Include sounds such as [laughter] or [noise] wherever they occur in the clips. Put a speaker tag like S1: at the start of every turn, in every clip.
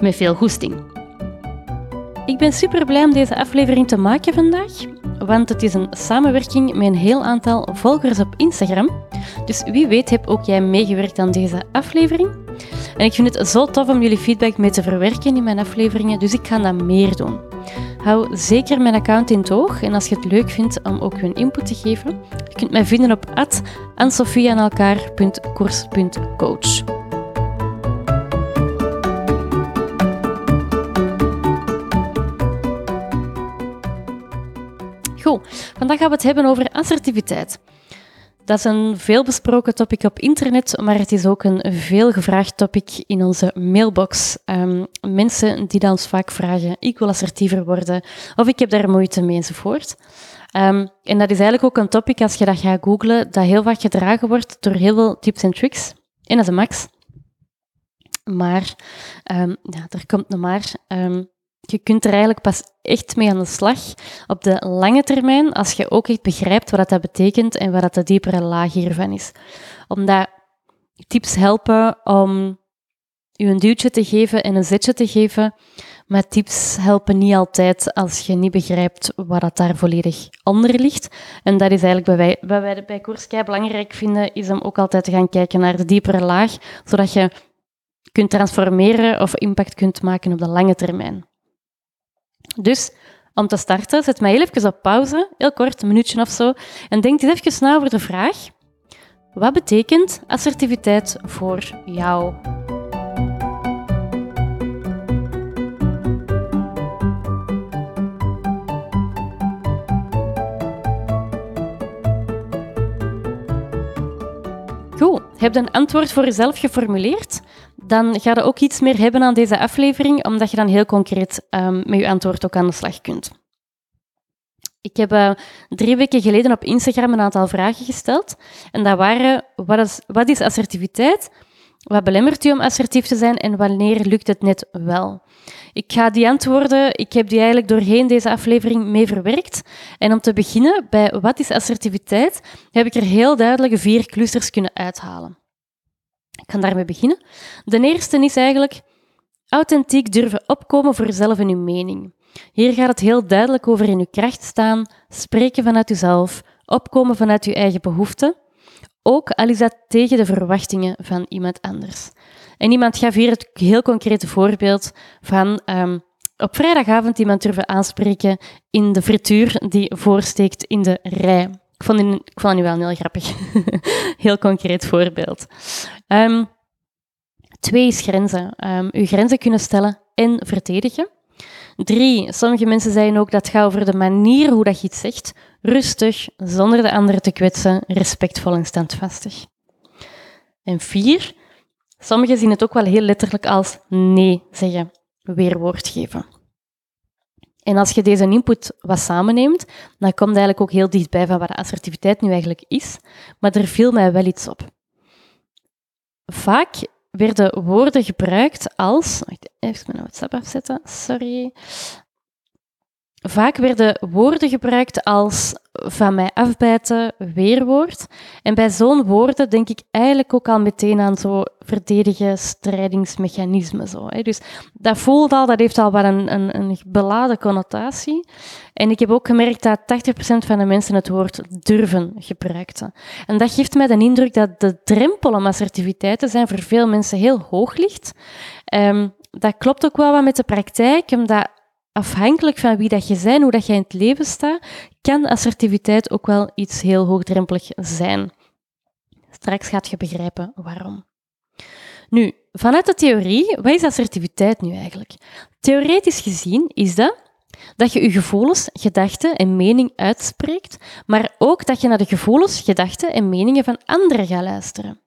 S1: Met veel goesting. Ik ben super blij om deze aflevering te maken vandaag, want het is een samenwerking met een heel aantal volgers op Instagram. Dus wie weet heb ook jij meegewerkt aan deze aflevering. En ik vind het zo tof om jullie feedback mee te verwerken in mijn afleveringen, dus ik ga dat meer doen. Hou zeker mijn account in het oog en als je het leuk vindt om ook hun input te geven, je kunt mij vinden op ansofieanelkaar.koers.coach. Vandaag gaan we het hebben over assertiviteit. Dat is een veelbesproken topic op internet, maar het is ook een veelgevraagd topic in onze mailbox. Um, mensen die dan ons vaak vragen, ik wil assertiever worden, of ik heb daar moeite mee, enzovoort. Um, en dat is eigenlijk ook een topic, als je dat gaat googlen, dat heel vaak gedragen wordt door heel veel tips en tricks. En dat is een max. Maar, um, ja, er komt nog maar je kunt er eigenlijk pas echt mee aan de slag op de lange termijn, als je ook echt begrijpt wat dat betekent en wat dat de diepere laag hiervan is. Omdat tips helpen om je een duwtje te geven en een zetje te geven, maar tips helpen niet altijd als je niet begrijpt wat dat daar volledig onder ligt. En dat is eigenlijk wat wij, wat wij bij Koerskei belangrijk vinden, is om ook altijd te gaan kijken naar de diepere laag, zodat je kunt transformeren of impact kunt maken op de lange termijn. Dus om te starten, zet mij heel even op pauze, heel kort, een minuutje of zo, en denk eens even na over de vraag: wat betekent assertiviteit voor jou? Heb je een antwoord voor jezelf geformuleerd? dan ga je ook iets meer hebben aan deze aflevering, omdat je dan heel concreet um, met je antwoord ook aan de slag kunt. Ik heb uh, drie weken geleden op Instagram een aantal vragen gesteld. En dat waren, wat is, wat is assertiviteit? Wat belemmert u om assertief te zijn en wanneer lukt het net wel? Ik ga die antwoorden, ik heb die eigenlijk doorheen deze aflevering mee verwerkt. En om te beginnen bij wat is assertiviteit, heb ik er heel duidelijke vier clusters kunnen uithalen. Ik ga daarmee beginnen. De eerste is eigenlijk authentiek durven opkomen voor jezelf en uw mening. Hier gaat het heel duidelijk over in uw kracht staan, spreken vanuit uzelf, opkomen vanuit uw eigen behoeften, ook al is dat tegen de verwachtingen van iemand anders. En iemand gaf hier het heel concrete voorbeeld van um, op vrijdagavond iemand durven aanspreken in de frituur die voorsteekt in de rij. Ik vond, die, ik vond wel heel grappig. [laughs] heel concreet voorbeeld. Um, twee is grenzen. Um, uw grenzen kunnen stellen en verdedigen. Drie, sommige mensen zeggen ook dat gaat over de manier hoe dat je iets zegt. Rustig, zonder de anderen te kwetsen, respectvol en standvastig. En vier, sommigen zien het ook wel heel letterlijk als nee zeggen, weerwoord geven. En als je deze input wat samenneemt, dan komt eigenlijk ook heel dichtbij van wat assertiviteit nu eigenlijk is. Maar er viel mij wel iets op. Vaak werden woorden gebruikt als. Even mijn WhatsApp afzetten, sorry. Vaak werden woorden gebruikt als van mij afbijten, weerwoord. En bij zo'n woorden denk ik eigenlijk ook al meteen aan zo verdedigen, strijdingsmechanismen. Zo, hè. Dus dat voelt al, dat heeft al wel een, een, een beladen connotatie. En ik heb ook gemerkt dat 80% van de mensen het woord durven gebruikten. En dat geeft mij de indruk dat de drempel om assertiviteit te zijn voor veel mensen heel hoog ligt. Um, dat klopt ook wel wat met de praktijk, omdat afhankelijk van wie dat je bent, hoe dat je in het leven staat, kan assertiviteit ook wel iets heel hoogdrempelig zijn. Straks gaat je begrijpen waarom. Nu, vanuit de theorie, wat is assertiviteit nu eigenlijk? Theoretisch gezien is dat dat je je gevoelens, gedachten en mening uitspreekt, maar ook dat je naar de gevoelens, gedachten en meningen van anderen gaat luisteren.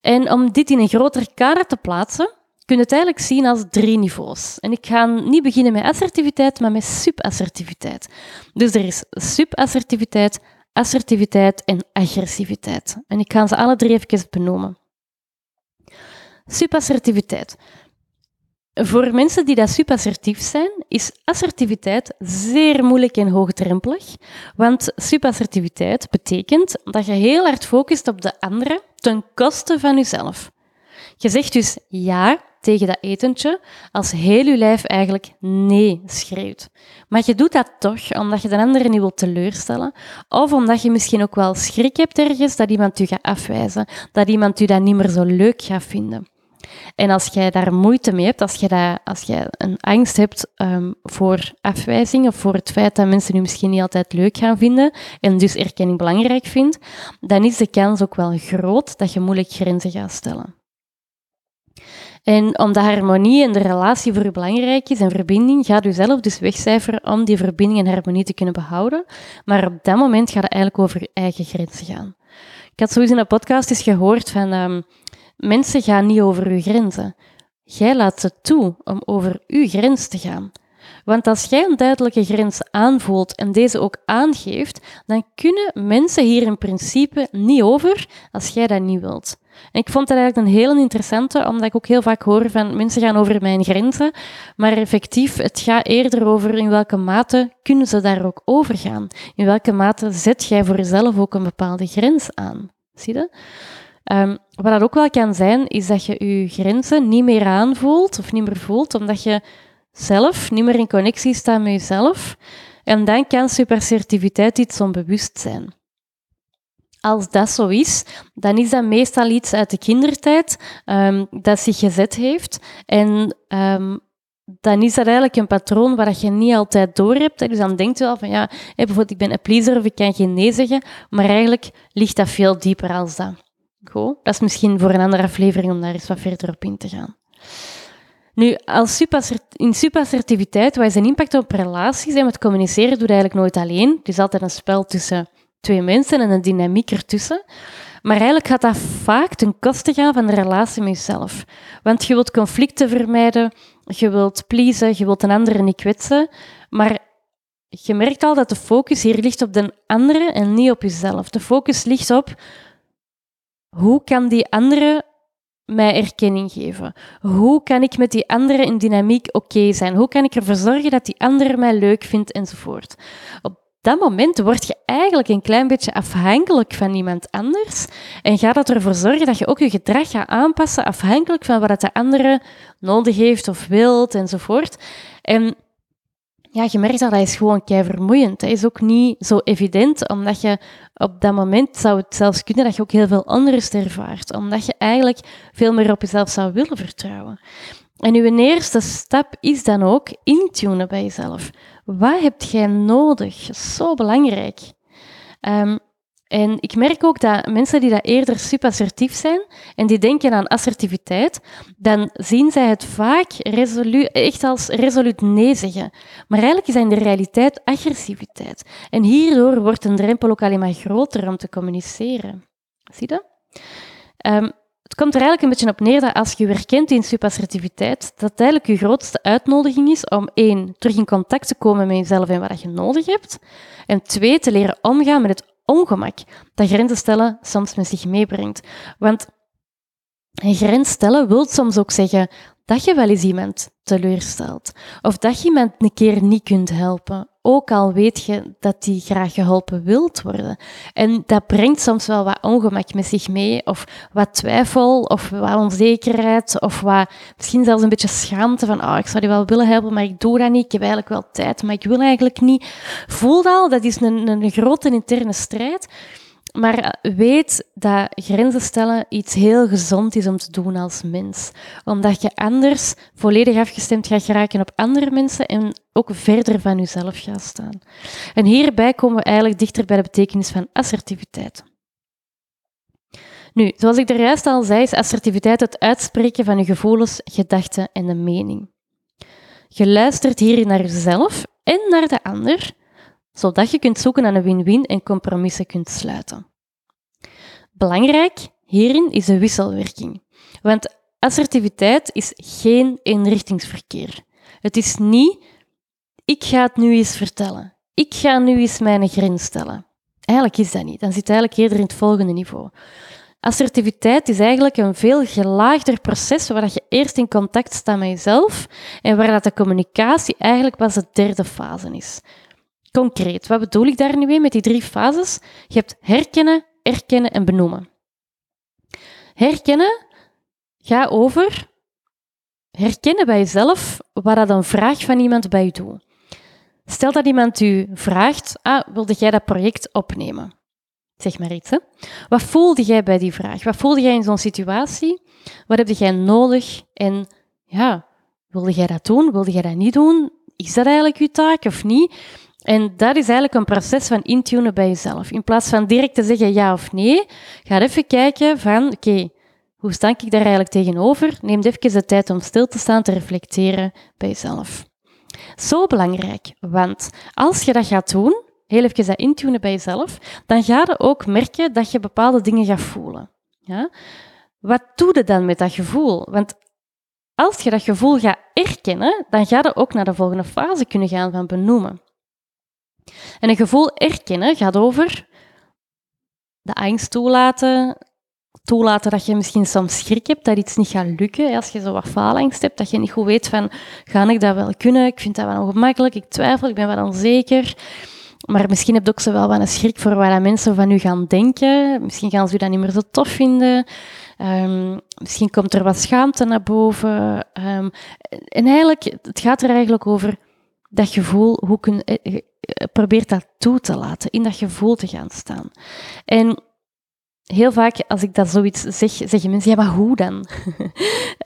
S1: En om dit in een groter kader te plaatsen, kunt het eigenlijk zien als drie niveaus. En ik ga niet beginnen met assertiviteit, maar met subassertiviteit. Dus er is subassertiviteit, assertiviteit en agressiviteit. En ik ga ze alle drie even benoemen. Subassertiviteit. Voor mensen die dat subassertief zijn, is assertiviteit zeer moeilijk en hoogdrempelig. Want subassertiviteit betekent dat je heel hard focust op de andere ten koste van jezelf. Je zegt dus ja tegen dat etentje als heel je lijf eigenlijk nee schreeuwt. Maar je doet dat toch omdat je de andere niet wilt teleurstellen of omdat je misschien ook wel schrik hebt ergens dat iemand je gaat afwijzen, dat iemand je dat niet meer zo leuk gaat vinden. En als jij daar moeite mee hebt, als jij, dat, als jij een angst hebt um, voor afwijzing of voor het feit dat mensen je misschien niet altijd leuk gaan vinden en dus erkenning belangrijk vindt, dan is de kans ook wel groot dat je moeilijk grenzen gaat stellen. En omdat harmonie en de relatie voor je belangrijk is en verbinding, gaat u zelf dus wegcijferen om die verbinding en harmonie te kunnen behouden. Maar op dat moment gaat het eigenlijk over je eigen grenzen gaan. Ik had sowieso in een podcast eens gehoord van um, mensen gaan niet over uw grenzen. Jij laat ze toe om over uw grens te gaan. Want als jij een duidelijke grens aanvoelt en deze ook aangeeft, dan kunnen mensen hier in principe niet over als jij dat niet wilt. Ik vond dat eigenlijk een heel interessante, omdat ik ook heel vaak hoor van mensen gaan over mijn grenzen, maar effectief, het gaat eerder over in welke mate kunnen ze daar ook over gaan. In welke mate zet jij voor jezelf ook een bepaalde grens aan. Zie je? Um, wat dat ook wel kan zijn, is dat je je grenzen niet meer aanvoelt of niet meer voelt, omdat je zelf niet meer in connectie staat met jezelf. En dan kan superassertiviteit iets onbewust zijn. Als dat zo is, dan is dat meestal iets uit de kindertijd um, dat zich gezet heeft. En um, dan is dat eigenlijk een patroon waar je niet altijd door hebt. Dus dan denkt je wel van ja, bijvoorbeeld ik ben een pleaser of ik kan geen nee zeggen, maar eigenlijk ligt dat veel dieper als dat. Goed, dat is misschien voor een andere aflevering om daar eens wat verder op in te gaan. Nu, als in superassertiviteit, wat is een impact op relaties? En met communiceren doe je eigenlijk nooit alleen. Het is altijd een spel tussen twee mensen en een dynamiek ertussen. Maar eigenlijk gaat dat vaak ten koste gaan van de relatie met jezelf. Want je wilt conflicten vermijden, je wilt pleasen, je wilt een andere niet kwetsen. Maar je merkt al dat de focus hier ligt op de andere en niet op jezelf. De focus ligt op hoe kan die andere mij erkenning geven? Hoe kan ik met die andere in dynamiek oké zijn? Hoe kan ik ervoor zorgen dat die andere mij leuk vindt enzovoort? Op dat moment word je eigenlijk een klein beetje afhankelijk van iemand anders en gaat dat ervoor zorgen dat je ook je gedrag gaat aanpassen afhankelijk van wat de andere nodig heeft of wilt enzovoort. En ja, je merkt dat dat is gewoon kei vermoeiend. Dat is ook niet zo evident, omdat je op dat moment zou het zelfs kunnen dat je ook heel veel onrust ervaart, omdat je eigenlijk veel meer op jezelf zou willen vertrouwen. En uw eerste stap is dan ook intunen bij jezelf. Wat heb jij nodig? Zo belangrijk. Um, en ik merk ook dat mensen die dat eerder superassertief zijn en die denken aan assertiviteit, dan zien zij het vaak echt als resoluut nee zeggen. Maar eigenlijk is dat in de realiteit agressiviteit. En hierdoor wordt een drempel ook alleen maar groter om te communiceren. Zie je dat? Um, het komt er eigenlijk een beetje op neer dat als je je in superassertiviteit, dat eigenlijk je grootste uitnodiging is om één, terug in contact te komen met jezelf en wat je nodig hebt. En twee, te leren omgaan met het ongemak dat grenzen stellen soms met zich meebrengt. Want een grens stellen wil soms ook zeggen dat je wel eens iemand teleurstelt. Of dat je iemand een keer niet kunt helpen. Ook al weet je dat die graag geholpen wilt worden. En dat brengt soms wel wat ongemak met zich mee. Of wat twijfel, of wat onzekerheid. Of wat, misschien zelfs een beetje schaamte van, oh, ik zou die wel willen helpen, maar ik doe dat niet. Ik heb eigenlijk wel tijd, maar ik wil eigenlijk niet. Voel dat al, dat is een, een grote interne strijd. Maar weet dat grenzen stellen iets heel gezond is om te doen als mens. Omdat je anders volledig afgestemd gaat geraken op andere mensen en ook verder van jezelf gaat staan. En hierbij komen we eigenlijk dichter bij de betekenis van assertiviteit. Nu, zoals ik er juist al zei, is assertiviteit het uitspreken van je gevoelens, gedachten en de mening. Je luistert hier naar jezelf en naar de ander zodat je kunt zoeken naar een win-win en compromissen kunt sluiten. Belangrijk hierin is de wisselwerking. Want assertiviteit is geen eenrichtingsverkeer. Het is niet, ik ga het nu eens vertellen. Ik ga nu eens mijn grens stellen. Eigenlijk is dat niet. Dan zit eigenlijk eerder in het volgende niveau. Assertiviteit is eigenlijk een veel gelaagder proces waar je eerst in contact staat met jezelf en waar dat de communicatie eigenlijk pas de derde fase is. Concreet, wat bedoel ik daar nu mee met die drie fases? Je hebt herkennen, erkennen en benoemen. Herkennen gaat over herkennen bij jezelf wat dat een vraag van iemand bij je doet. Stel dat iemand u vraagt, ah, wilde jij dat project opnemen? Zeg maar iets. Wat voelde jij bij die vraag? Wat voelde jij in zo'n situatie? Wat heb jij nodig? En ja, wilde jij dat doen? Wilde jij dat niet doen? Is dat eigenlijk je taak of niet? En dat is eigenlijk een proces van intunen bij jezelf. In plaats van direct te zeggen ja of nee, ga even kijken van, oké, hoe sta ik daar eigenlijk tegenover? Neem even de tijd om stil te staan, te reflecteren bij jezelf. Zo belangrijk, want als je dat gaat doen, heel even dat intunen bij jezelf, dan ga je ook merken dat je bepaalde dingen gaat voelen. Ja? Wat doe je dan met dat gevoel? Want als je dat gevoel gaat erkennen, dan ga je ook naar de volgende fase kunnen gaan van benoemen. En een gevoel erkennen gaat over de angst toelaten, toelaten dat je misschien soms schrik hebt dat iets niet gaat lukken. Als je zo wat faalangst hebt, dat je niet goed weet van, ga ik dat wel kunnen? Ik vind dat wel ongemakkelijk, ik twijfel, ik ben wel onzeker. Maar misschien heb je ook zo wel een schrik voor wat mensen van u gaan denken. Misschien gaan ze dat niet meer zo tof vinden. Um, misschien komt er wat schaamte naar boven. Um, en eigenlijk, het gaat er eigenlijk over dat gevoel, hoe kun, eh, eh, probeer dat toe te laten, in dat gevoel te gaan staan. En heel vaak, als ik dat zoiets zeg, zeggen mensen, ja, maar hoe dan?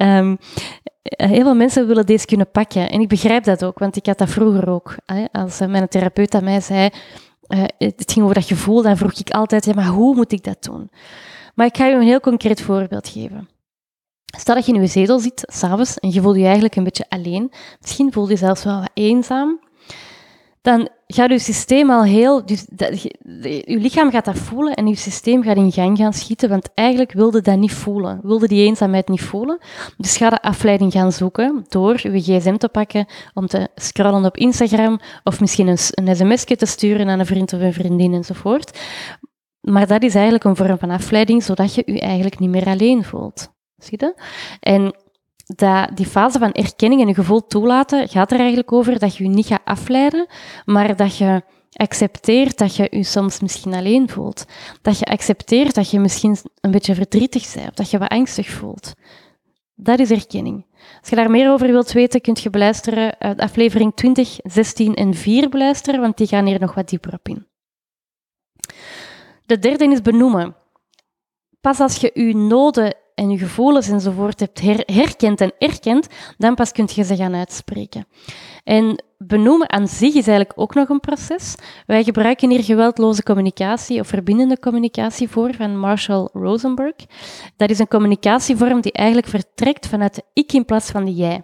S1: um, [laughs] heel veel mensen willen deze kunnen pakken. En ik begrijp dat ook, want ik had dat vroeger ook. Hè? Als eh, mijn therapeut aan mij zei, uh, het ging over dat gevoel, dan vroeg ik altijd, ja, maar hoe moet ik dat doen? Maar ik ga je een heel concreet voorbeeld geven. Stel dat je in je zetel zit, s'avonds, en je voelt je eigenlijk een beetje alleen. Misschien voel je zelfs wel wat eenzaam dan gaat je systeem al heel... Dus je lichaam gaat dat voelen en je systeem gaat in gang gaan schieten, want eigenlijk wilde dat niet voelen. Wilde die eenzaamheid niet voelen. Dus ga de afleiding gaan zoeken door je gsm te pakken om te scrollen op Instagram of misschien een, een sms'je te sturen aan een vriend of een vriendin enzovoort. Maar dat is eigenlijk een vorm van afleiding, zodat je je eigenlijk niet meer alleen voelt. Zie je? En dat die fase van erkenning en je gevoel toelaten gaat er eigenlijk over dat je je niet gaat afleiden, maar dat je accepteert dat je je soms misschien alleen voelt. Dat je accepteert dat je misschien een beetje verdrietig bent, dat je wat angstig voelt. Dat is erkenning. Als je daar meer over wilt weten, kunt je beluisteren aflevering 20, 16 en 4 beluisteren, want die gaan hier nog wat dieper op in. De derde is benoemen. Pas als je je noden en je gevoelens enzovoort hebt herkend en erkend, dan pas kun je ze gaan uitspreken. En benoemen aan zich is eigenlijk ook nog een proces. Wij gebruiken hier geweldloze communicatie of verbindende communicatie voor van Marshall Rosenberg. Dat is een communicatievorm die eigenlijk vertrekt vanuit de ik in plaats van de jij.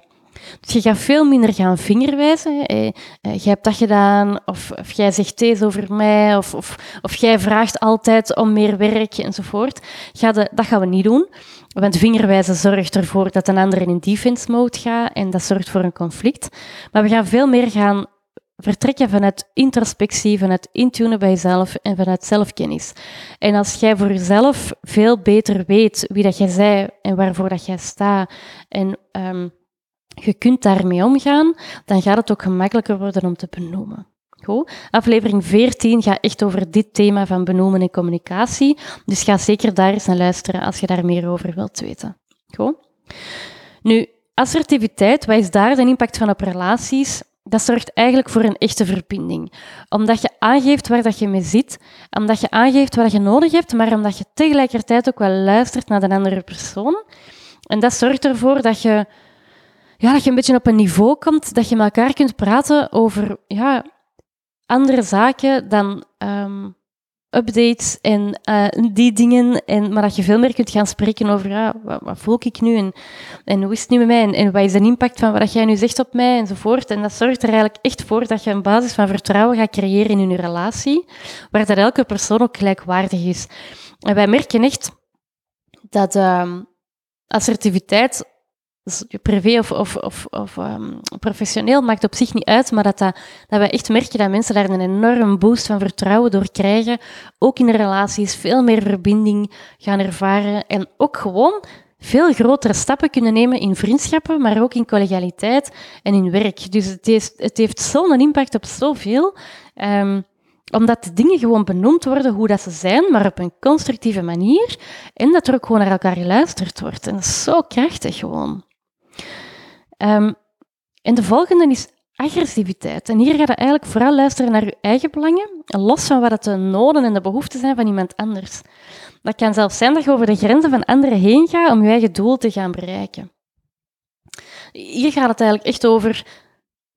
S1: Dus je gaat veel minder gaan vingerwijzen. Eh, eh, jij hebt dat gedaan, of, of jij zegt deze over mij, of, of, of jij vraagt altijd om meer werk enzovoort. Ga dat gaan we niet doen. Want vingerwijzen zorgt ervoor dat een ander in defense mode gaat en dat zorgt voor een conflict. Maar we gaan veel meer gaan vertrekken vanuit introspectie, vanuit intunen bij jezelf en vanuit zelfkennis. En als jij voor jezelf veel beter weet wie dat jij zei en waarvoor dat jij staat en um, je kunt daarmee omgaan, dan gaat het ook gemakkelijker worden om te benoemen. Goed. Aflevering 14 gaat echt over dit thema van benoemen en communicatie. Dus ga zeker daar eens naar luisteren als je daar meer over wilt weten. Goed. Nu, assertiviteit, wat is daar de impact van op relaties? Dat zorgt eigenlijk voor een echte verbinding. Omdat je aangeeft waar dat je mee zit, omdat je aangeeft wat je nodig hebt, maar omdat je tegelijkertijd ook wel luistert naar de andere persoon. En dat zorgt ervoor dat je ja, dat je een beetje op een niveau komt dat je met elkaar kunt praten over ja, andere zaken dan um, updates en uh, die dingen. En, maar dat je veel meer kunt gaan spreken over ja, wat, wat voel ik nu en, en hoe is het nu met mij en, en wat is de impact van wat jij nu zegt op mij enzovoort. En dat zorgt er eigenlijk echt voor dat je een basis van vertrouwen gaat creëren in je relatie, waar dat elke persoon ook gelijkwaardig is. En wij merken echt dat... Uh, assertiviteit, privé of, of, of, of um, professioneel, maakt op zich niet uit, maar dat, dat, wij echt merken dat mensen daar een enorm boost van vertrouwen door krijgen. Ook in relaties veel meer verbinding gaan ervaren en ook gewoon veel grotere stappen kunnen nemen in vriendschappen, maar ook in collegialiteit en in werk. Dus het heeft, het heeft zo'n impact op zoveel. Um, omdat de dingen gewoon benoemd worden hoe dat ze zijn, maar op een constructieve manier. En dat er ook gewoon naar elkaar geluisterd wordt. En dat is zo krachtig gewoon. Um, de volgende is agressiviteit. En hier gaat het eigenlijk vooral luisteren naar je eigen belangen, los van wat de noden en de behoeften zijn van iemand anders. Dat kan zelfs zijn dat je over de grenzen van anderen heen gaat om je eigen doel te gaan bereiken. Hier gaat het eigenlijk echt over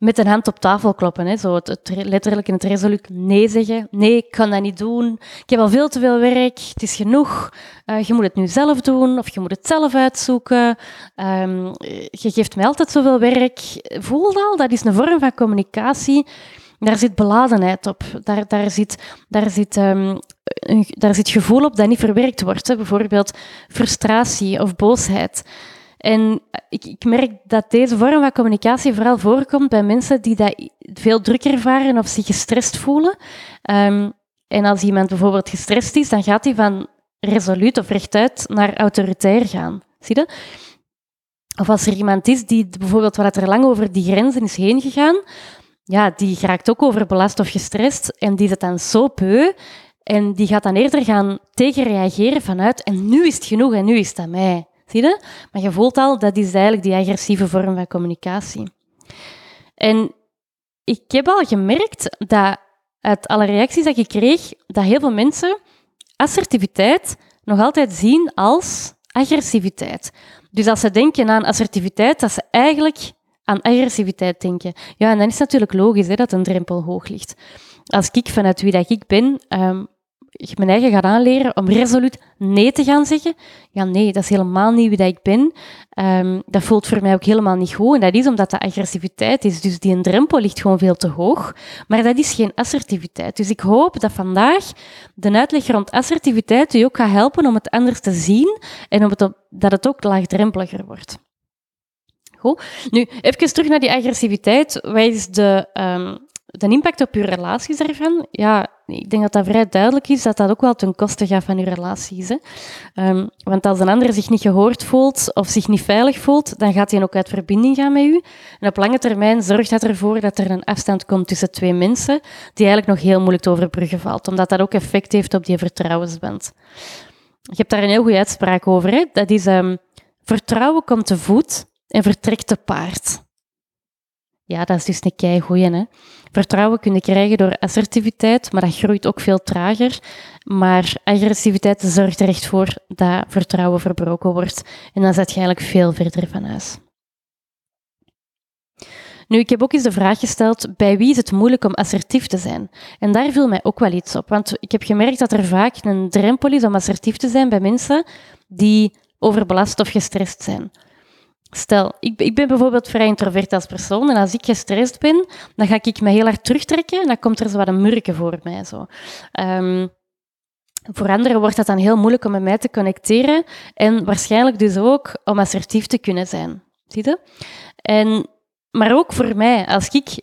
S1: met een hand op tafel kloppen. Hè. Zo het, letterlijk in het resoluut nee zeggen. Nee, ik kan dat niet doen. Ik heb al veel te veel werk. Het is genoeg. Uh, je moet het nu zelf doen of je moet het zelf uitzoeken. Um, je geeft mij altijd zoveel werk. Voel al, dat is een vorm van communicatie. Daar zit beladenheid op. Daar, daar, zit, daar, zit, een, daar zit gevoel op dat niet verwerkt wordt. Bijvoorbeeld frustratie of boosheid. En ik, ik, merk dat deze vorm van communicatie vooral voorkomt bij mensen die dat veel druk ervaren of zich gestrest voelen. Um, en als iemand bijvoorbeeld gestrest is, dan gaat hij van resoluut of rechtuit naar autoritair gaan. Zie je? Of als er iemand is die bijvoorbeeld wat er lang over die grenzen is heen gegaan, ja, die raakt ook overbelast of gestrest en die zit dan zo peu en die gaat dan eerder gaan tegenreageren vanuit en nu is het genoeg en nu is aan mij. Zie je? Maar je voelt al, dat is eigenlijk die agressieve vorm van communicatie. En ik heb al gemerkt dat uit alle reacties dat ik kreeg, dat heel veel mensen assertiviteit nog altijd zien als agressiviteit. Dus als ze denken aan assertiviteit, dat ze eigenlijk aan agressiviteit denken. Ja, en dan is het natuurlijk logisch hè, dat een drempel hoog ligt. Als ik vanuit wie dat ik ben um, mijn eigen ga aanleren om resoluut nee te gaan zeggen. Ja, nee, dat is helemaal niet wie dat ik ben. Um, dat voelt voor mij ook helemaal niet goed. En dat is omdat dat agressiviteit is. Dus die drempel ligt gewoon veel te hoog. Maar dat is geen assertiviteit. Dus ik hoop dat vandaag de uitleg rond assertiviteit u ook gaat helpen om het anders te zien en om het dat het ook laagdrempeliger wordt. Goed. Nu, even terug naar die agressiviteit. Wat is de, um, de impact op uw relaties daarvan? Ja, ik denk dat dat vrij duidelijk is dat dat ook wel ten koste gaat van uw relaties. Hè? Um, want als een ander zich niet gehoord voelt of zich niet veilig voelt, dan gaat hij ook uit verbinding gaan met u. En op lange termijn zorgt dat ervoor dat er een afstand komt tussen twee mensen, die eigenlijk nog heel moeilijk te overbruggen valt, omdat dat ook effect heeft op die vertrouwensband. Je hebt daar een heel goede uitspraak over. Hè? Dat is um, vertrouwen komt te voet en vertrekt te paard. Ja, dat is dus een keigoeie. Hè? Vertrouwen kunnen krijgen door assertiviteit, maar dat groeit ook veel trager. Maar agressiviteit zorgt er echt voor dat vertrouwen verbroken wordt. En dan zet je eigenlijk veel verder van huis. Nu, ik heb ook eens de vraag gesteld, bij wie is het moeilijk om assertief te zijn? En daar viel mij ook wel iets op, want ik heb gemerkt dat er vaak een drempel is om assertief te zijn bij mensen die overbelast of gestrest zijn. Stel, ik, ik, ben bijvoorbeeld vrij introvert als persoon en als ik gestrest ben, dan ga ik me heel hard terugtrekken en dan komt er zo wat een murke voor mij. Zo. Um, voor anderen wordt dat dan heel moeilijk om met mij te connecteren en waarschijnlijk dus ook om assertief te kunnen zijn. Zie je? En, maar ook voor mij, als ik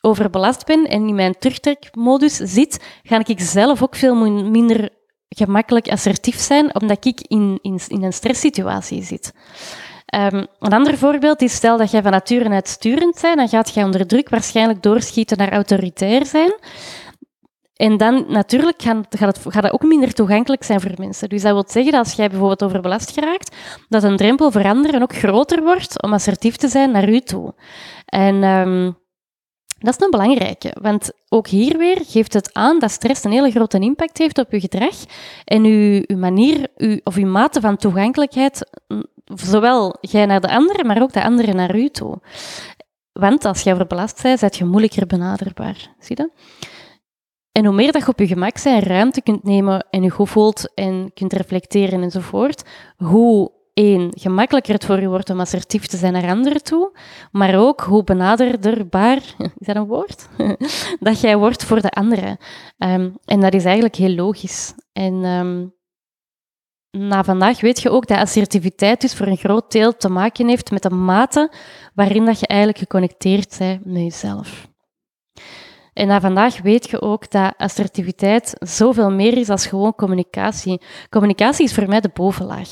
S1: overbelast ben en in mijn terugtrekmodus zit, ga ik zelf ook veel minder gemakkelijk assertief zijn, omdat ik in, in, in een stresssituatie zit. Um, een ander voorbeeld is, stel dat jij van nature uitsturend bent, dan gaat jij onder druk waarschijnlijk doorschieten naar autoritair zijn. En dan natuurlijk gaat het, gaat het ook minder toegankelijk zijn voor mensen. Dus dat wil zeggen dat als jij bijvoorbeeld overbelast geraakt, dat een drempel voor anderen ook groter wordt om assertief te zijn naar u toe. En um, dat is een belangrijke, want ook hier weer geeft het aan dat stress een hele grote impact heeft op uw gedrag en uw, uw manier uw, of uw mate van toegankelijkheid zowel jij naar de andere, maar ook de andere naar u toe. Want als jij overbelast bent, ben je moeilijker benaderbaar. Zie je? En hoe meer dat je op je gemak bent, ruimte kunt nemen en je goed voelt en kunt reflecteren enzovoort, hoe één, gemakkelijker het voor je wordt om assertief te zijn naar anderen toe, maar ook hoe benaderbaar, [laughs] is dat een woord? [laughs] dat jij wordt voor de anderen. Um, en dat is eigenlijk heel logisch. En um, na vandaag weet je ook dat assertiviteit dus voor een groot deel te maken heeft met de mate waarin dat je eigenlijk geconnecteerd bent met jezelf. En na vandaag weet je ook dat assertiviteit zoveel meer is dan gewoon communicatie. Communicatie is voor mij de bovenlaag.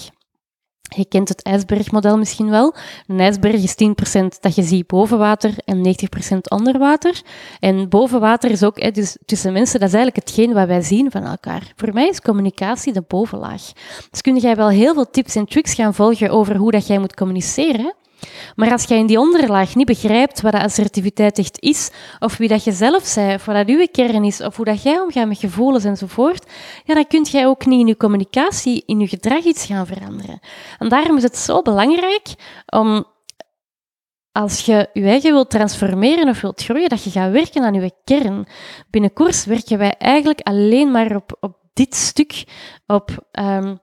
S1: Je kent het ijsbergmodel misschien wel. Een ijsberg is 10% dat je ziet boven water en 90% onder water. En boven water is ook dus tussen mensen, dat is eigenlijk hetgeen wat wij zien van elkaar. Voor mij is communicatie de bovenlaag. Dus kun jij wel heel veel tips en tricks gaan volgen over hoe dat jij moet communiceren. Maar als jij in die onderlaag niet begrijpt wat assertiviteit echt is, of wie dat je zelf zei, of wat dat uw kern is, of hoe dat jij omgaat met gevoelens enzovoort, ja, dan kun jij ook niet in je communicatie, in je gedrag iets gaan veranderen. En daarom is het zo belangrijk om als je je eigen wilt transformeren of wilt groeien, dat je gaat werken aan je kern. Binnen koers werken wij eigenlijk alleen maar op, op dit stuk, op um,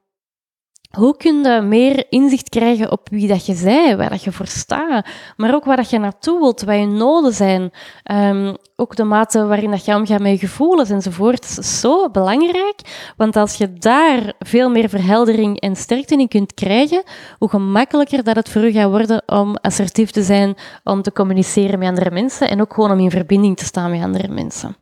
S1: hoe kun je meer inzicht krijgen op wie dat je zij, waar dat je voor staat, maar ook waar dat je naartoe wilt, wat je noden zijn, um, ook de mate waarin dat je omgaat met je gevoelens enzovoort, is zo belangrijk, want als je daar veel meer verheldering en sterkte in kunt krijgen, hoe gemakkelijker dat het voor u gaat worden om assertief te zijn, om te communiceren met andere mensen en ook gewoon om in verbinding te staan met andere mensen.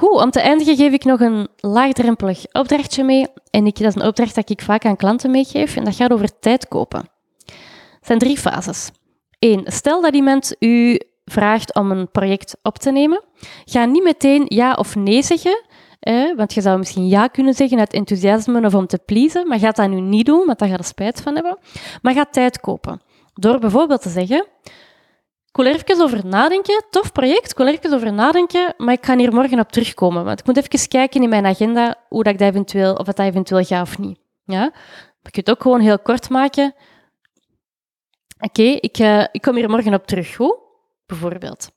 S1: Goed, om te eindigen geef ik nog een laagdrempelig opdrachtje mee. En dat is een opdracht dat ik vaak aan klanten meegeef. En dat gaat over tijd kopen. Het zijn drie fases. Eén, stel dat iemand u vraagt om een project op te nemen. Ga niet meteen ja of nee zeggen. Want je zou misschien ja kunnen zeggen uit enthousiasme of om te pleasen, maar ga dat nu niet doen, want daar gaat er spijt van hebben. Maar ga tijd kopen. Door bijvoorbeeld te zeggen, ik wil er even over nadenken. Tof project, ik wil er even over nadenken, maar ik ga hier morgen op terugkomen. Want ik moet even kijken in mijn agenda hoe dat ik dat eventueel, of dat, eventueel gaat of niet. Ja? Ik kan het ook gewoon heel kort maken. Oké, ik, uh, ik kom hier morgen op terug, goed? Bijvoorbeeld.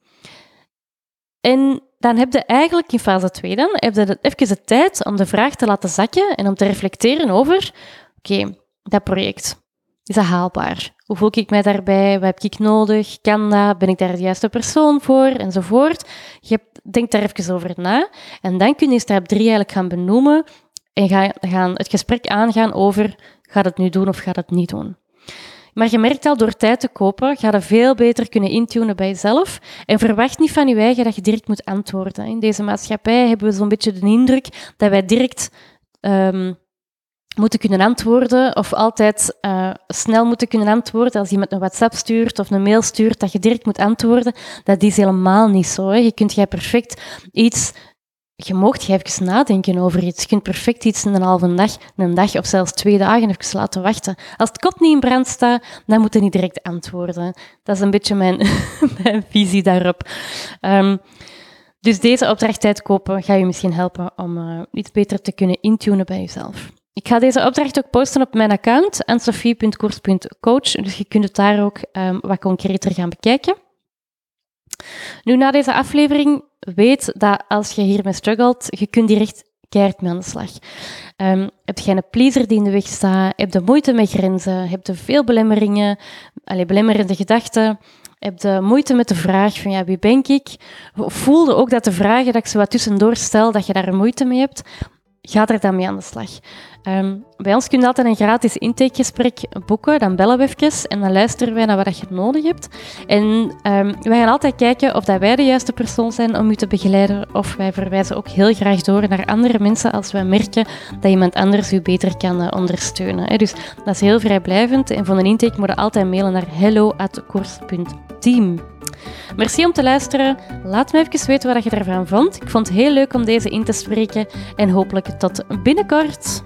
S1: En dan heb je eigenlijk in fase 2 dan, heb je even de tijd om de vraag te laten zakken en om te reflecteren over, oké, dat project, is dat haalbaar? Hoe voel ik mij daarbij? Wat heb ik nodig? Kan dat? Ben ik daar de juiste persoon voor? Enzovoort. Je denkt daar even over na. En dan kun je stap 3 eigenlijk gaan benoemen en gaan het gesprek aangaan over gaat het nu doen of gaat het niet doen. Maar je merkt al, door tijd te kopen, ga je veel beter kunnen intunen bij jezelf. En verwacht niet van je eigen dat je direct moet antwoorden. In deze maatschappij hebben we zo'n beetje de indruk dat wij direct um, moeten kunnen antwoorden of altijd uh, snel moeten kunnen antwoorden. Als iemand een WhatsApp stuurt of een mail stuurt, dat je direct moet antwoorden. Dat is helemaal niet zo. Hè. Je kunt jij perfect iets... Je moogt je even nadenken over iets. Je kunt perfect iets in een halve dag, een dag of zelfs twee dagen even laten wachten. Als het kop niet in brand staat, dan moet je niet direct antwoorden. Dat is een beetje mijn, [laughs] visie daarop. Um, dus deze opdracht kopen gaat je misschien helpen om uh, iets beter te kunnen intunen bij jezelf. Ik ga deze opdracht ook posten op mijn account, ensofie.koers.coach, dus je kunt het daar ook um, wat concreter gaan bekijken. Nu, na deze aflevering, weet dat als je hiermee struggelt, je kunt direct keihard mee aan de slag. Um, heb je een pleaser die in de weg staat? Heb je moeite met grenzen? Heb je veel belemmeringen? Allee, belemmerende gedachten? Heb je moeite met de vraag van ja, wie ben ik? Voelde ook dat de vragen dat ik ze wat tussendoor stel, dat je daar moeite mee hebt? Ga er dan mee aan de slag. Um, bij ons kun je altijd een gratis intakegesprek boeken. Dan bellen we even en dan luisteren wij naar wat je nodig hebt. En um, wij gaan altijd kijken of dat wij de juiste persoon zijn om u te begeleiden. Of wij verwijzen ook heel graag door naar andere mensen als wij merken dat iemand anders u beter kan uh, ondersteunen. Dus dat is heel vrijblijvend. En voor een intake moet je altijd mailen naar hello.course.team. Merci om te luisteren. Laat me even weten wat je ervan vond. Ik vond het heel leuk om deze in te spreken en hopelijk tot binnenkort.